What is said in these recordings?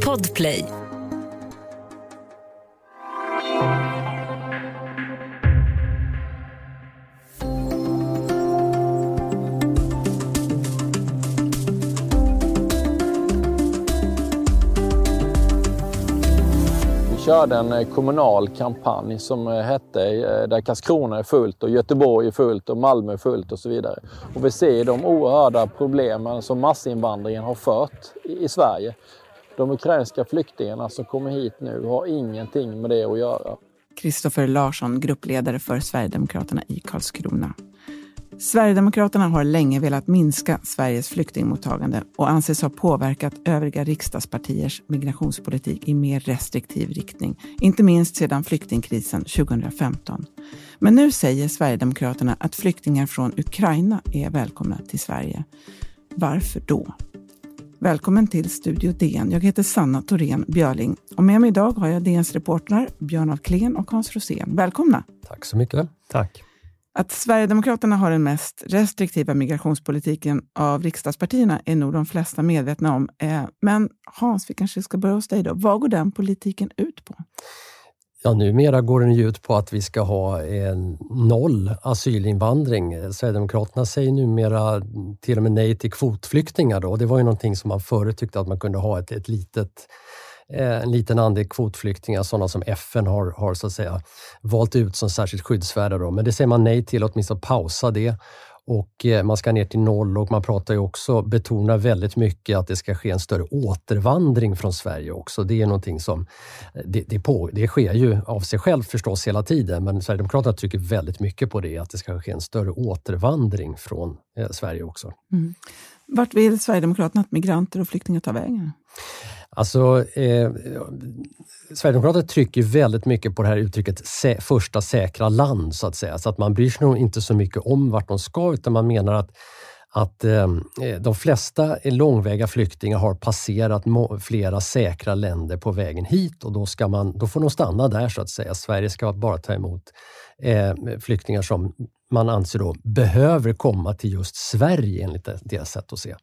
Podplay. Hade en eh, kommunal kampanj som eh, hette eh, där Karlskrona är fullt och Göteborg är fullt och Malmö är fullt och så vidare. Och vi ser de oerhörda problemen som massinvandringen har fört i Sverige. De ukrainska flyktingarna som kommer hit nu har ingenting med det att göra. Kristoffer Larsson, gruppledare för Sverigedemokraterna i Karlskrona. Sverigedemokraterna har länge velat minska Sveriges flyktingmottagande och anses ha påverkat övriga riksdagspartiers migrationspolitik i mer restriktiv riktning, inte minst sedan flyktingkrisen 2015. Men nu säger Sverigedemokraterna att flyktingar från Ukraina är välkomna till Sverige. Varför då? Välkommen till Studio DN. Jag heter Sanna Thorén Björling och med mig idag har jag DNs reportrar Björn af Kleen och Hans Rosén. Välkomna! Tack så mycket. Tack. Att Sverigedemokraterna har den mest restriktiva migrationspolitiken av riksdagspartierna är nog de flesta medvetna om. Eh, men Hans, vi kanske ska börja hos dig då. Vad går den politiken ut på? Ja, numera går den ut på att vi ska ha en noll asylinvandring. Sverigedemokraterna säger numera till och med nej till kvotflyktingar. Då. Det var ju någonting som man förut tyckte att man kunde ha ett, ett litet Eh, en liten andel kvotflyktingar, sådana som FN har, har så att säga, valt ut som särskilt skyddsvärda. Då. Men det säger man nej till, åtminstone pausa det. Och eh, man ska ner till noll och man pratar ju också, betonar väldigt mycket att det ska ske en större återvandring från Sverige också. Det är någonting som, eh, det, det, på, det sker ju av sig själv förstås hela tiden, men Sverigedemokraterna trycker väldigt mycket på det, att det ska ske en större återvandring från eh, Sverige också. Mm. Vart vill Sverigedemokraterna att migranter och flyktingar tar vägen? Alltså, eh, Sverigedemokraterna trycker väldigt mycket på det här uttrycket sä första säkra land, så att säga. Så att man bryr sig nog inte så mycket om vart de ska, utan man menar att att eh, de flesta långväga flyktingar har passerat flera säkra länder på vägen hit och då, ska man, då får de stanna där så att säga. Sverige ska bara ta emot eh, flyktingar som man anser då behöver komma till just Sverige enligt deras sätt att se.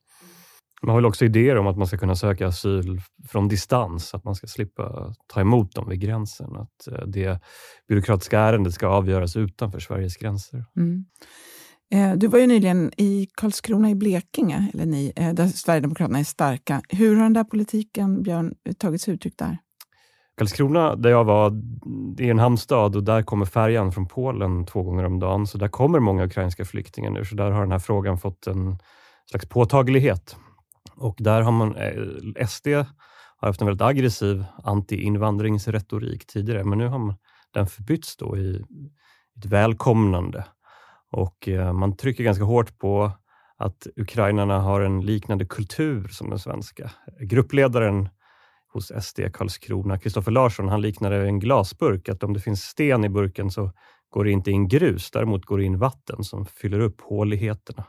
Man har väl också idéer om att man ska kunna söka asyl från distans, att man ska slippa ta emot dem vid gränsen. Att eh, det byråkratiska ärendet ska avgöras utanför Sveriges gränser. Mm. Eh, du var ju nyligen i Karlskrona i Blekinge, eller ni, eh, där Sverigedemokraterna är starka. Hur har den där politiken, Björn, tagit sig uttryck där? Karlskrona, där jag var, det är en hamnstad och där kommer färjan från Polen två gånger om dagen, så där kommer många ukrainska flyktingar nu, så där har den här frågan fått en slags påtaglighet. Och där har man, eh, SD har haft en väldigt aggressiv anti-invandringsretorik tidigare, men nu har man, den förbytts då i ett välkomnande. Och eh, man trycker ganska hårt på att ukrainarna har en liknande kultur som den svenska. Gruppledaren hos SD Karlskrona, Kristoffer Larsson, han liknade en glasburk, att om det finns sten i burken så går det inte in grus, däremot går det in vatten som fyller upp håligheterna.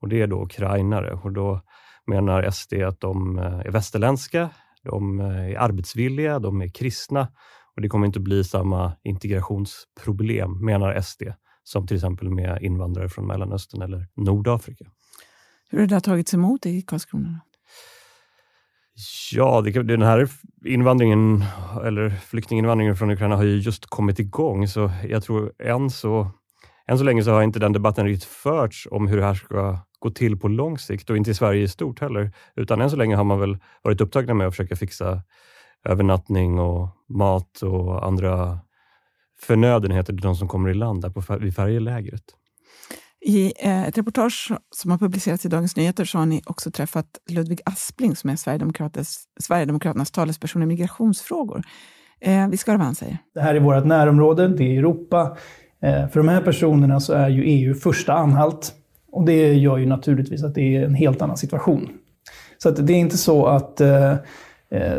Och det är då ukrainare och då menar SD att de eh, är västerländska, de eh, är arbetsvilliga, de är kristna och det kommer inte bli samma integrationsproblem, menar SD, som till exempel med invandrare från Mellanöstern eller Nordafrika. Hur har det tagits emot i Karlskrona? Ja, det, den här invandringen, eller flyktinginvandringen från Ukraina har ju just kommit igång, så jag tror än så, än så länge så har inte den debatten riktigt förts om hur det här ska gå till på lång sikt och inte i Sverige i stort heller. Utan än så länge har man väl varit upptagna med att försöka fixa övernattning och mat och andra förnödenheter till de som kommer i land där på, vid färjelägret. I eh, ett reportage som har publicerats i Dagens Nyheter så har ni också träffat Ludvig Aspling som är Sverigedemokraternas talesperson i migrationsfrågor. Eh, vi ska höra vad han säger. Det här är vårt närområde, det är Europa. Eh, för de här personerna så är ju EU första anhalt. Och det gör ju naturligtvis att det är en helt annan situation. Så att det är inte så att eh, eh,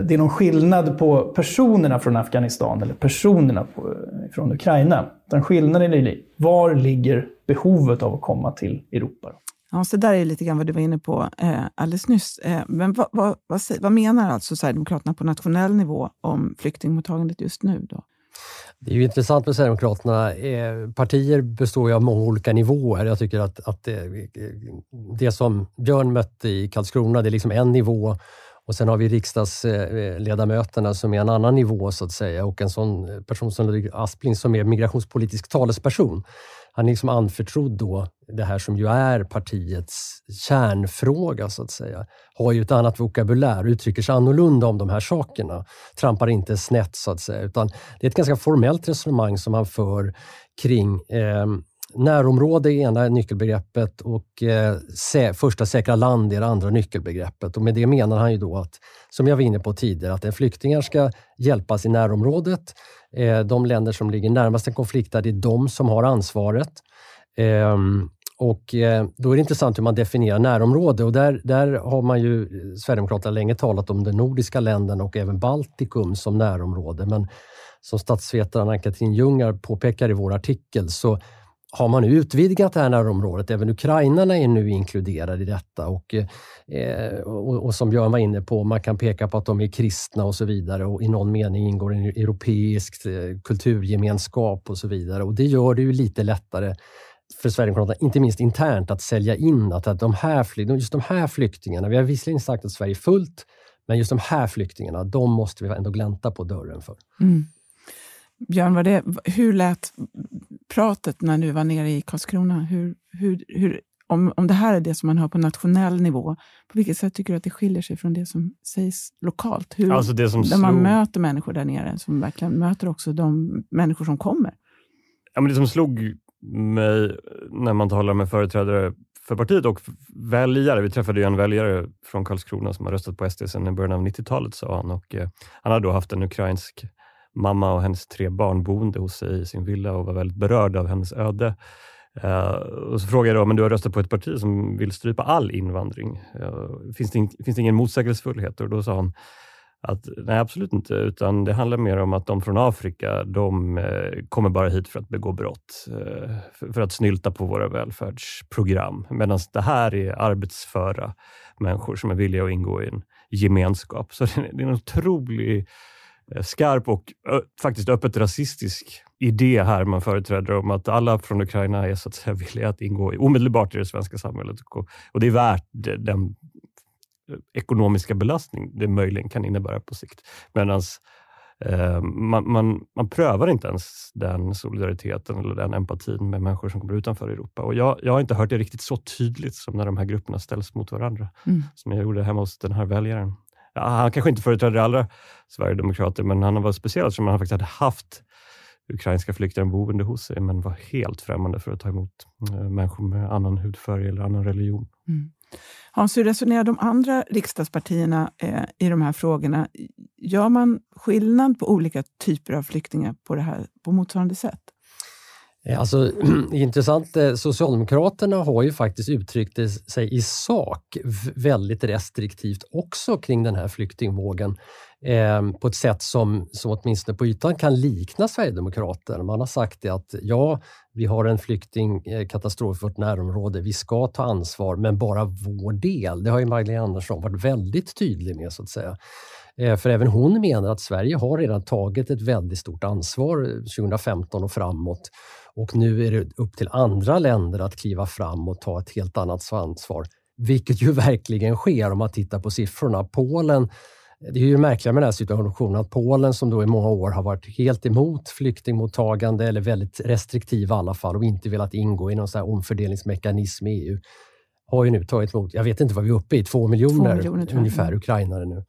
det är någon skillnad på personerna från Afghanistan eller personerna på, från Ukraina. Utan skillnaden är var ligger behovet av att komma till Europa. Ja, så där är lite grann vad du var inne på eh, alldeles nyss. Eh, men vad, vad, vad, vad menar alltså Sverigedemokraterna på nationell nivå om flyktingmottagandet just nu? Då? Det är ju intressant med Sverigedemokraterna. Eh, partier består ju av många olika nivåer. Jag tycker att, att det, det som Björn mötte i Karlskrona, det är liksom en nivå Och sen har vi riksdagsledamöterna som är en annan nivå så att säga och en sån person som Ludvig Aspling som är migrationspolitisk talesperson. Han är liksom anförtrodd då det här som ju är partiets kärnfråga så att säga. Har ju ett annat vokabulär, uttrycker sig annorlunda om de här sakerna. Trampar inte snett så att säga, utan det är ett ganska formellt resonemang som han för kring eh, Närområde är ena nyckelbegreppet och eh, sä första säkra land är det andra nyckelbegreppet. Och med det menar han ju då att, som jag var inne på tidigare, att flyktingar ska hjälpas i närområdet. Eh, de länder som ligger närmast en konflikt, det är de som har ansvaret. Eh, och eh, då är det intressant hur man definierar närområde och där, där har man ju eh, Sverigedemokraterna länge talat om de nordiska länderna och även Baltikum som närområde. Men som statsvetaren Ann-Katrin Ljungar påpekar i vår artikel så har man utvidgat det här närområdet. Även ukrainarna är nu inkluderade i detta och, eh, och, och, som Björn var inne på, man kan peka på att de är kristna och så vidare och i någon mening ingår i en europeisk eh, kulturgemenskap och så vidare. Och det gör det ju lite lättare för Sverigedemokraterna, inte minst internt, att sälja in att, att de här, just de här flyktingarna, vi har visserligen sagt att Sverige är fullt, men just de här flyktingarna, de måste vi ändå glänta på dörren för. Mm. Björn, var det, hur lät pratet när du var nere i Karlskrona? Hur, hur, hur, om, om det här är det som man hör på nationell nivå, på vilket sätt tycker du att det skiljer sig från det som sägs lokalt? Hur, alltså det som där slog... man möter människor där nere, som verkligen möter också de människor som kommer. Ja, men det som slog mig när man talar med företrädare för partiet och väljare. Vi träffade ju en väljare från Karlskrona som har röstat på SD sedan början av 90-talet, sa han. Och, eh, han hade då haft en ukrainsk mamma och hennes tre barn boende hos sig i sin villa och var väldigt berörd av hennes öde. Uh, och så frågade jag då, men du har röstat på ett parti som vill strypa all invandring. Uh, finns, det in, finns det ingen motsägelsefullhet? Och då sa hon att nej, absolut inte, utan det handlar mer om att de från Afrika, de uh, kommer bara hit för att begå brott, för, för, att snylta på våra välfärdsprogram. Medan det här är arbetsföra människor som är villiga att ingå i en gemenskap. Så det, det är en otrolig skarp och faktiskt öppet rasistisk idé här man företräder om att alla från Ukraina är så att säga villiga att ingå omedelbart i det svenska samhället. Och det är värt den eh, ekonomiska belastning det möjligen kan innebära på sikt. Medan eh, man, man, man prövar inte ens den solidariteten eller den empatin med människor som kommer utanför Europa. Och jag, jag har inte hört det riktigt så tydligt som när de här grupperna ställs mot varandra, mm. som jag gjorde hemma hos den här väljaren ja, han kanske inte företräder alla sverigedemokrater, men han var speciell som han faktiskt hade haft ukrainska flyktingar boende hos sig, men var helt främmande för att ta emot eh, människor med annan hudfärg eller annan religion. Mm. Hans, hur resonerar de andra riksdagspartierna eh, i de här frågorna? Gör man skillnad på olika typer av flyktingar på, det här, på motsvarande sätt? Eh, alltså, intressant, eh, Socialdemokraterna har ju faktiskt uttryckt sig i sak väldigt restriktivt också kring den här flyktingvågen eh, på ett sätt som, som åtminstone på ytan kan likna Sverigedemokraterna. Man har sagt det att ja, vi har en flyktingkatastrof i vårt närområde, vi ska ta ansvar, men bara vår del. Det har ju Magdalena Andersson varit väldigt tydlig med så att säga. Eh, för även hon menar att Sverige har redan tagit ett väldigt stort ansvar 2015 och framåt och nu är det upp till andra länder att kliva fram och ta ett helt annat ansvar, vilket ju verkligen sker om man tittar på siffrorna. Polen det är ju märkliga med den här situationen att Polen som då i många år har varit helt emot flyktingmottagande eller väldigt restriktiva i alla fall och inte velat ingå i någon sån omfördelningsmekanism i EU har ju nu tagit emot, jag vet inte vad vi är uppe i, två miljoner, två miljoner ungefär ukrainare nu.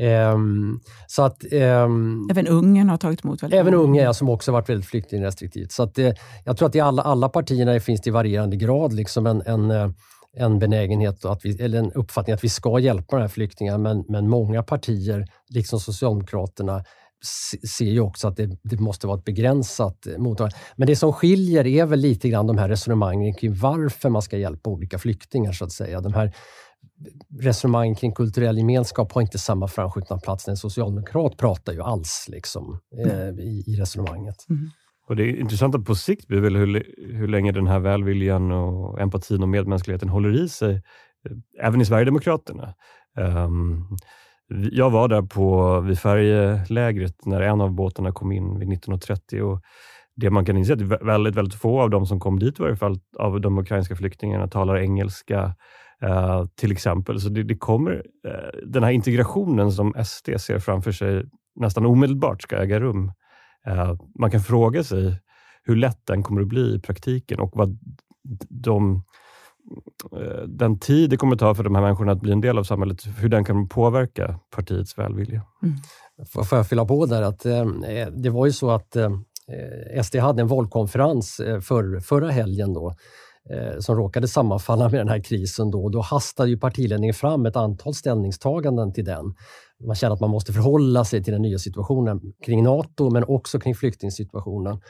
Um, så att, um, även Ungern har tagit emot väldigt Även Ungern, ja, som också varit väldigt flyktingrestriktivt. Så att, uh, jag tror att i alla, alla partierna finns det i varierande grad liksom en, en, uh, en benägenhet, att vi, eller en uppfattning att vi ska hjälpa de här flyktingarna, men, men många partier, liksom Socialdemokraterna, ser ju också att det, det, måste vara ett begränsat mottagande. Men det som skiljer är väl lite grann de här resonemangen kring varför man ska hjälpa olika flyktingar, så att säga. De här resonemang kring kulturell gemenskap har inte samma framskjutna plats när en socialdemokrat pratar ju alls liksom, eh, i, i, resonemanget. Mm. Och Det intressanta på sikt blir väl hur, hur länge den här välviljan och empatin och medmänskligheten håller i sig, eh, även i Sverigedemokraterna. Um, jag var där på, vid färjelägret när en av båtarna kom in vid 19.30 och det man kan inse är att väldigt, väldigt få av de som kom dit, i varje fall av de ukrainska flyktingarna, talar engelska Uh, till exempel. Så det, det kommer, uh, den här integrationen som SD ser framför sig nästan omedelbart ska äga rum. Uh, man kan fråga sig hur lätt den kommer att bli i praktiken och vad de, den tid det kommer att ta för de här människorna att bli en del av samhället, hur den kan påverka partiets välvilja. Mm. Får jag fylla på där att det var ju så att SD hade en valkonferens för, förra helgen då, eh, Eh, som råkade sammanfalla med den här krisen. Då, då hastade ju partiledningen fram ett antal ställningstaganden till den. Man känner att man måste förhålla sig till den nya situationen kring Nato, men också kring flyktingsituationen.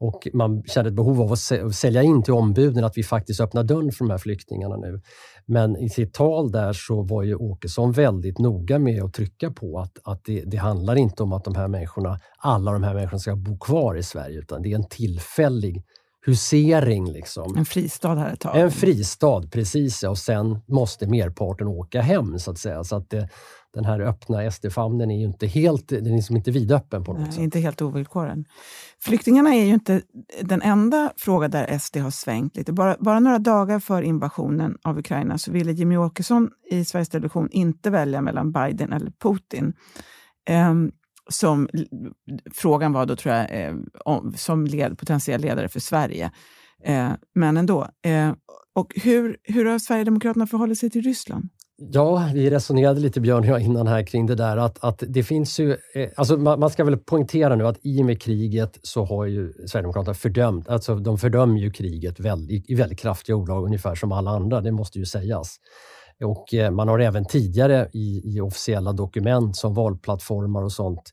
Och man kände ett behov av att sälja in till ombuden att vi faktiskt öppnar dörren för de här flyktingarna nu. Men i sitt tal där så var ju Åkesson väldigt noga med att trycka på att, att det, det handlar inte om att de här människorna, alla de här människorna ska bo kvar i Sverige, utan det är en tillfällig husering. Liksom. En fristad här ett tag. En fristad, precis. Ja. Och sen måste merparten åka hem så att säga. Så att det, den här öppna SD-famnen är ju inte helt, den är liksom inte vidöppen på något Nej, sätt. Inte helt ovillkoren. Flyktingarna är ju inte den enda fråga där SD har svängt lite. Bara, bara några dagar för invasionen av Ukraina så ville Jimmy Åkesson i Sveriges Television inte välja mellan Biden eller Putin. Um, som frågan var då, tror jag, eh, om, som led, potentiell ledare för Sverige. Eh, men ändå. Eh, och hur, hur har Sverigedemokraterna förhållit sig till Ryssland? Ja, vi resonerade lite Björn och jag innan här kring det där att, att det finns ju, eh, alltså man, man, ska väl poängtera nu att i och med kriget så har ju Sverigedemokraterna fördömt, alltså de fördömer ju kriget väldigt, i väldigt kraftiga ordalag ungefär som alla andra, det måste ju sägas. Och eh, man har även tidigare i, i officiella dokument som valplattformar och sånt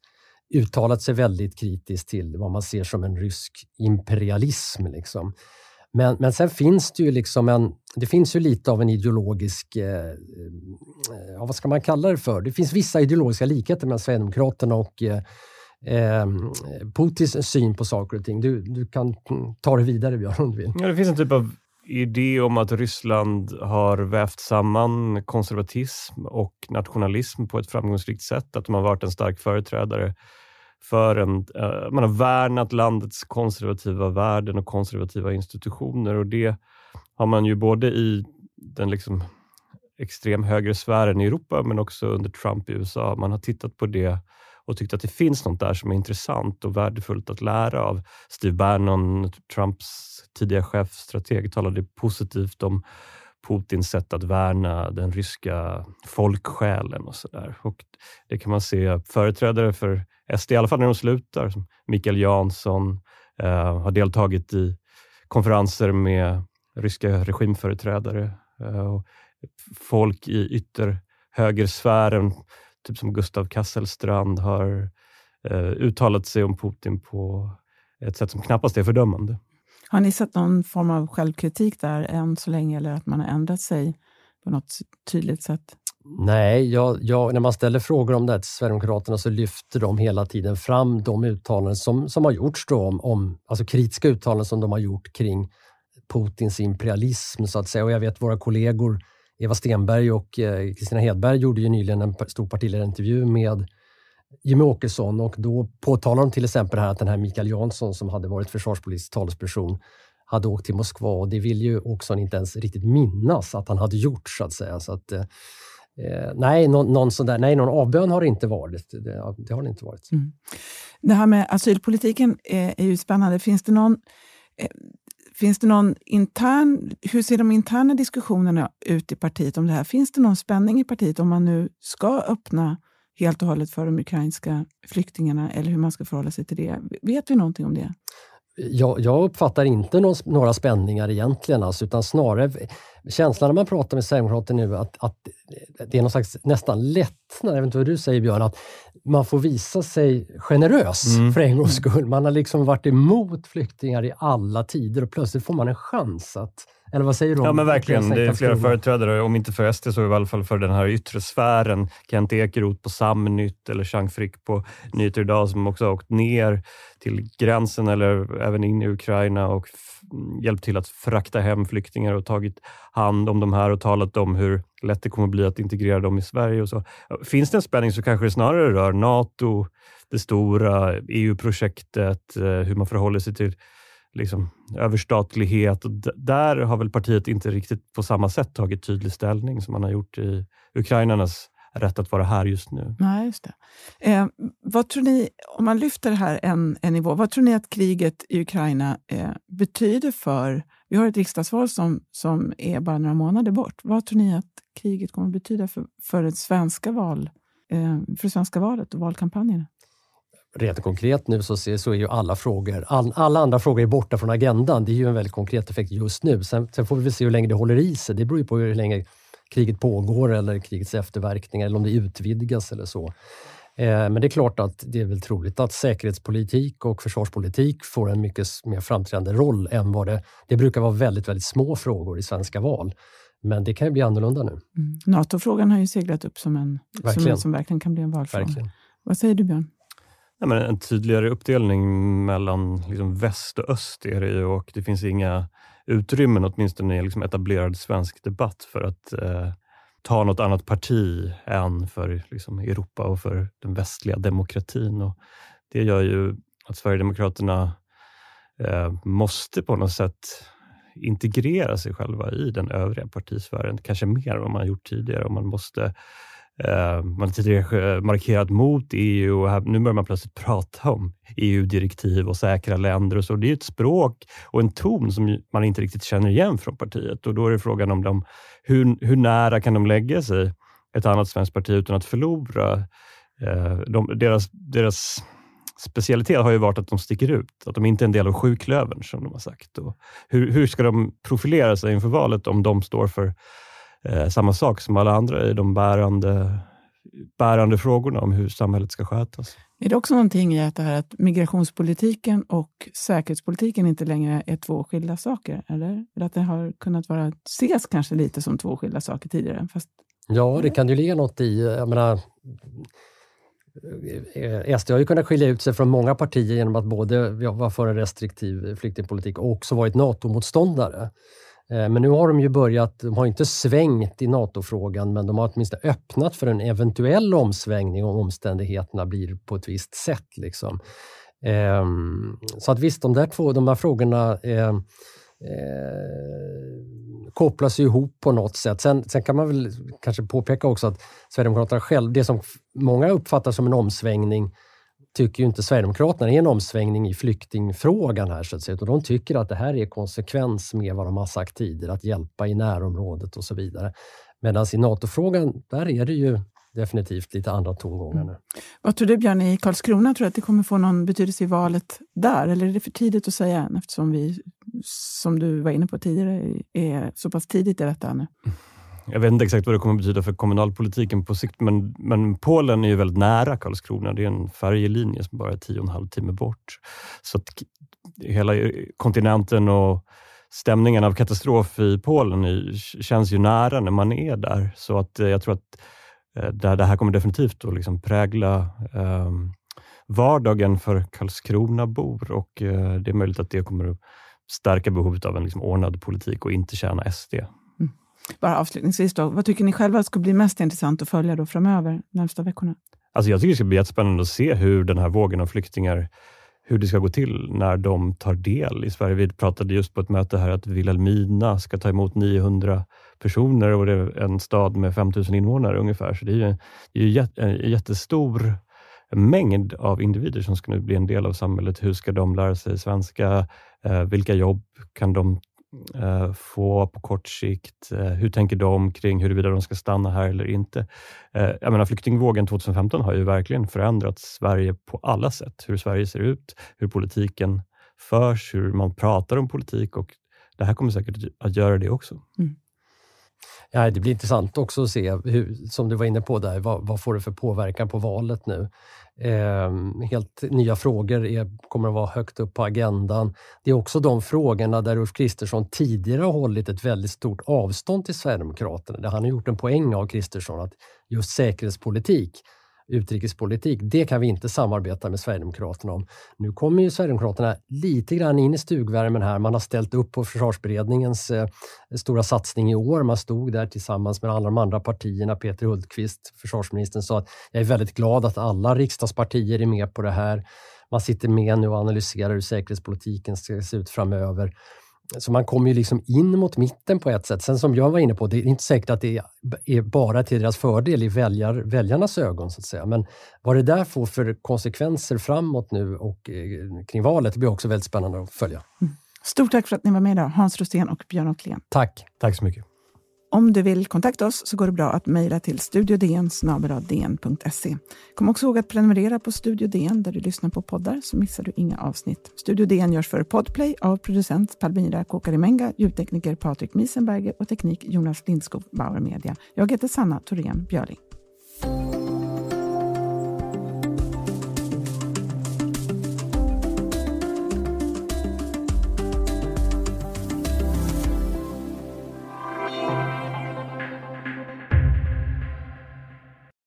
uttalat sig väldigt kritiskt till vad man ser som en rysk imperialism. Liksom. Men, men sen finns det ju liksom en, det finns ju lite av en ideologisk, eh, eh vad ska man kalla det för? Det finns vissa ideologiska likheter mellan Sverigedemokraterna och eh, eh, Putins syn på saker och ting. Du, du kan ta det vidare Björn om du vill. Ja, det finns en typ av idé om att Ryssland har vävt samman konservatism och nationalism på ett framgångsrikt sätt. Att de har varit en stark företrädare för en... Eh, man har värnat landets konservativa värden och konservativa institutioner och det har man ju både i den liksom extrem högre sfären i Europa men också under Trump i USA. Man har tittat på det och tyckt att det finns något där som är intressant och värdefullt att lära av. Steve Bannon, Trumps tidiga chefstrateg, talade positivt om Putins sätt att värna den ryska folksjälen och sådär. Det kan man se företrädare för SD, i alla fall när de slutar, som Mikael Jansson, eh, har deltagit i konferenser med ryska regimföreträdare. Eh, och folk i ytterhögersfären typ som Gustav Kasselstrand har eh, uttalat sig om Putin på ett sätt som knappast är fördömande. Har ni sett någon form av självkritik där än så länge eller att man har ändrat sig på något tydligt sätt? Nej, jag, jag, när man ställer frågor om det här till Sverigedemokraterna så lyfter de hela tiden fram de uttalanden som, som har gjorts då om, om, alltså kritiska uttalanden som de har gjort kring Putins imperialism så att säga. Och jag vet våra kollegor Eva Stenberg och eh, Kristina Hedberg gjorde ju nyligen en stor partiledarintervju med Jimmie Åkesson och då påtalar de till exempel här att den här Mikael Jansson som hade varit försvarspolitisk talesperson hade åkt till Moskva och det vill ju Åkesson inte ens riktigt minnas att han hade gjort så att säga. Så att, eh, eh nej, någon, någon, sån nej, någon avbön har det inte varit. Det, det har det inte varit. Mm. Det här med asylpolitiken är, är ju spännande. Finns det någon eh, Finns det någon intern, hur ser de interna diskussionerna ut i partiet om det här? Finns det någon spänning i partiet om man nu ska öppna helt och hållet för de ukrainska flyktingarna eller hur man ska förhålla sig till det? Vet vi någonting om det? Jag, jag uppfattar inte någon, några spänningar egentligen, alltså, utan snarare känslan när man pratar med Sverigedemokrater nu att, att det är någon slags nästan lättnad, jag vet inte vad du säger Björn, att man får visa sig generös mm. för en gångs skull. Man har liksom varit emot flyktingar i alla tider och plötsligt får man en chans att eller vad säger du? Ja, men verkligen. Det är flera företrädare, om inte för SD så i alla fall för den här yttre sfären. Kent Ekeroth på Samnytt eller Chang Frick på Nyheter idag som också har åkt ner till gränsen eller även in i Ukraina och hjälpt till att frakta hem flyktingar och tagit hand om de här och talat om hur lätt det kommer bli att integrera dem i Sverige. Och så. Finns det en spänning så kanske det snarare rör Nato, det stora EU-projektet, eh, hur man förhåller sig till liksom, överstatlighet. Och där har väl partiet inte riktigt på samma sätt tagit tydlig ställning som man har gjort i ukrainarnas rätt att vara här just nu. Nej, just det. Eh, vad tror ni, om man lyfter det här en, en nivå, vad tror ni att kriget i Ukraina eh, betyder för... Vi har ett riksdagsval som, som är bara några månader bort. Vad tror ni att kriget kommer att betyda för, för, det, svenska val, eh, för det svenska valet och valkampanjerna? Rent konkret nu så, så är ju alla frågor, all, alla andra frågor är borta från agendan. Det är ju en väldigt konkret effekt just nu. Sen, sen får vi se hur länge det håller i sig. Det beror ju på hur länge kriget pågår eller krigets efterverkningar eller om det utvidgas eller så. Eh, men det är klart att det är väl troligt att säkerhetspolitik och försvarspolitik får en mycket mer framträdande roll än vad det... Det brukar vara väldigt, väldigt små frågor i svenska val. Men det kan ju bli annorlunda nu. Mm. NATO-frågan har ju seglat upp som en verkligen. Som, en som verkligen kan bli en valfråga. Verkligen. Vad säger du Björn? Nej, men en tydligare uppdelning mellan liksom väst och öst är det ju och det finns inga utrymmen, åtminstone i liksom etablerad svensk debatt, för att eh, ta något annat parti än för liksom, Europa och för den västliga demokratin. Och det gör ju att Sverigedemokraterna eh, måste på något sätt integrera sig själva i den övriga partisfären, kanske mer än vad man gjort tidigare. Och man måste Eh, man har tidigare eh, markerat mot EU och här, nu börjar man plötsligt prata om EU-direktiv och säkra länder och så. Det är ett språk och en ton som man inte riktigt känner igen från partiet och då är det frågan om de, hur, hur nära kan de lägga sig ett annat svenskt parti utan att förlora? Eh, de, deras, deras specialitet har ju varit att de sticker ut, att de inte är en del av sjuklövern som de har sagt. Och hur, hur ska de profilera sig inför valet om de står för eh, samma sak som alla andra i de bärande, bärande frågorna om hur samhället ska skötas. Är det också någonting i att, det här att migrationspolitiken och säkerhetspolitiken inte längre är två skilda saker? Eller, eller att det har kunnat vara, ses kanske lite som två skilda saker tidigare? Fast... Ja, det kan ju ligga något i... Jag menar, eh, SD har ju kunnat skilja ut sig från många partier genom att både vara för en restriktiv flyktingpolitik och också varit NATO-motståndare. Eh, men nu har de ju börjat, de har inte svängt i NATO-frågan, men de har åtminstone öppnat för en eventuell omsvängning om omständigheterna blir på ett visst sätt. Liksom. Ehm, så att visst, de där två de här frågorna eh, eh, kopplas ihop på något sätt. Sen, sen, kan man väl kanske påpeka också att Sverigedemokraterna själv, det som många uppfattar som en omsvängning, tycker ju inte Sverigedemokraterna är en omsvängning i flyktingfrågan här så att säga. Och de tycker att det här är konsekvens med vad de har sagt tidigare, att hjälpa i närområdet och så vidare. Medan i NATO-frågan, där är det ju definitivt lite andra tongångar nu. Mm. Vad tror du Björn, i Karlskrona, tror du att det kommer få någon betydelse i valet där? Eller är det för tidigt att säga än eftersom vi, som du var inne på tidigare, är så pass tidigt i detta nu? jag vet inte exakt vad det kommer betyda för kommunalpolitiken på sikt, men, men Polen är ju väldigt nära Karlskrona. Det är en färjelinje som bara är tio och en halv timme bort. Så att hela kontinenten och stämningen av katastrof i Polen är, känns ju nära när man är där. Så att eh, jag tror att eh, det, här kommer definitivt att liksom prägla um, vardagen för Karlskrona-bor och eh, det är möjligt att det kommer att stärka behovet av en liksom ordnad politik och inte tjäna SD. Bara avslutningsvis, då, vad tycker ni själva ska bli mest intressant att följa då framöver, närmsta veckorna? Alltså jag tycker det ska bli jättespännande att se hur den här vågen av flyktingar hur det ska gå till när de tar del i Sverige. Vi pratade just på ett möte här att Vilhelmina ska ta emot 900 personer och det är en stad med 5000 invånare ungefär. Så det är ju, det är ju en jättestor mängd av individer som ska nu bli en del av samhället. Hur ska de lära sig svenska? Eh, vilka jobb kan de Eh, få på kort sikt? Eh, hur tänker de kring huruvida de ska stanna här eller inte? Eh, jag menar, flyktingvågen 2015 har ju verkligen förändrat Sverige på alla sätt. Hur Sverige ser ut, hur politiken förs, hur man pratar om politik och det här kommer säkert att göra det också. Mm. Ja, det blir intressant också att se, hur, som du var inne på där, vad, vad får det för påverkan på valet nu? Eh, helt nya frågor är, kommer att vara högt upp på agendan. Det är också de frågorna där Ulf Kristersson tidigare har hållit ett väldigt stort avstånd till Sverigedemokraterna. Där han har gjort en poäng av Kristersson att just säkerhetspolitik utrikespolitik. Det kan vi inte samarbeta med Sverigedemokraterna om. Nu kommer ju Sverigedemokraterna lite grann in i stugvärmen här. Man har ställt upp på försvarsberedningens eh, stora satsning i år. Man stod där tillsammans med alla de andra partierna. Peter Hultqvist, försvarsministern, sa att jag är väldigt glad att alla riksdagspartier är med på det här. Man sitter med nu och analyserar hur säkerhetspolitiken ska se ut framöver. Så man kommer ju liksom in mot mitten på ett sätt. Sen som jag var inne på, det är inte säkert att det är bara till deras fördel i väljar, väljarnas ögon. så att säga. Men vad det där får för konsekvenser framåt nu och eh, kring valet, det blir också väldigt spännande att följa. Mm. Stort tack för att ni var med idag, Hans Rosén och Björn Åhlén. Tack. Tack så mycket. Om du vill kontakta oss så går det bra att mejla till studiodn.se. Kom också ihåg att prenumerera på Studio DN där du lyssnar på poddar så missar du inga avsnitt. Studio DN görs för Podplay av producent Palmira Kokarimenga, ljudtekniker Patrik Miesenberger och teknik Jonas Lindskog Bauer Media. Jag heter Sanna Thorén Björling.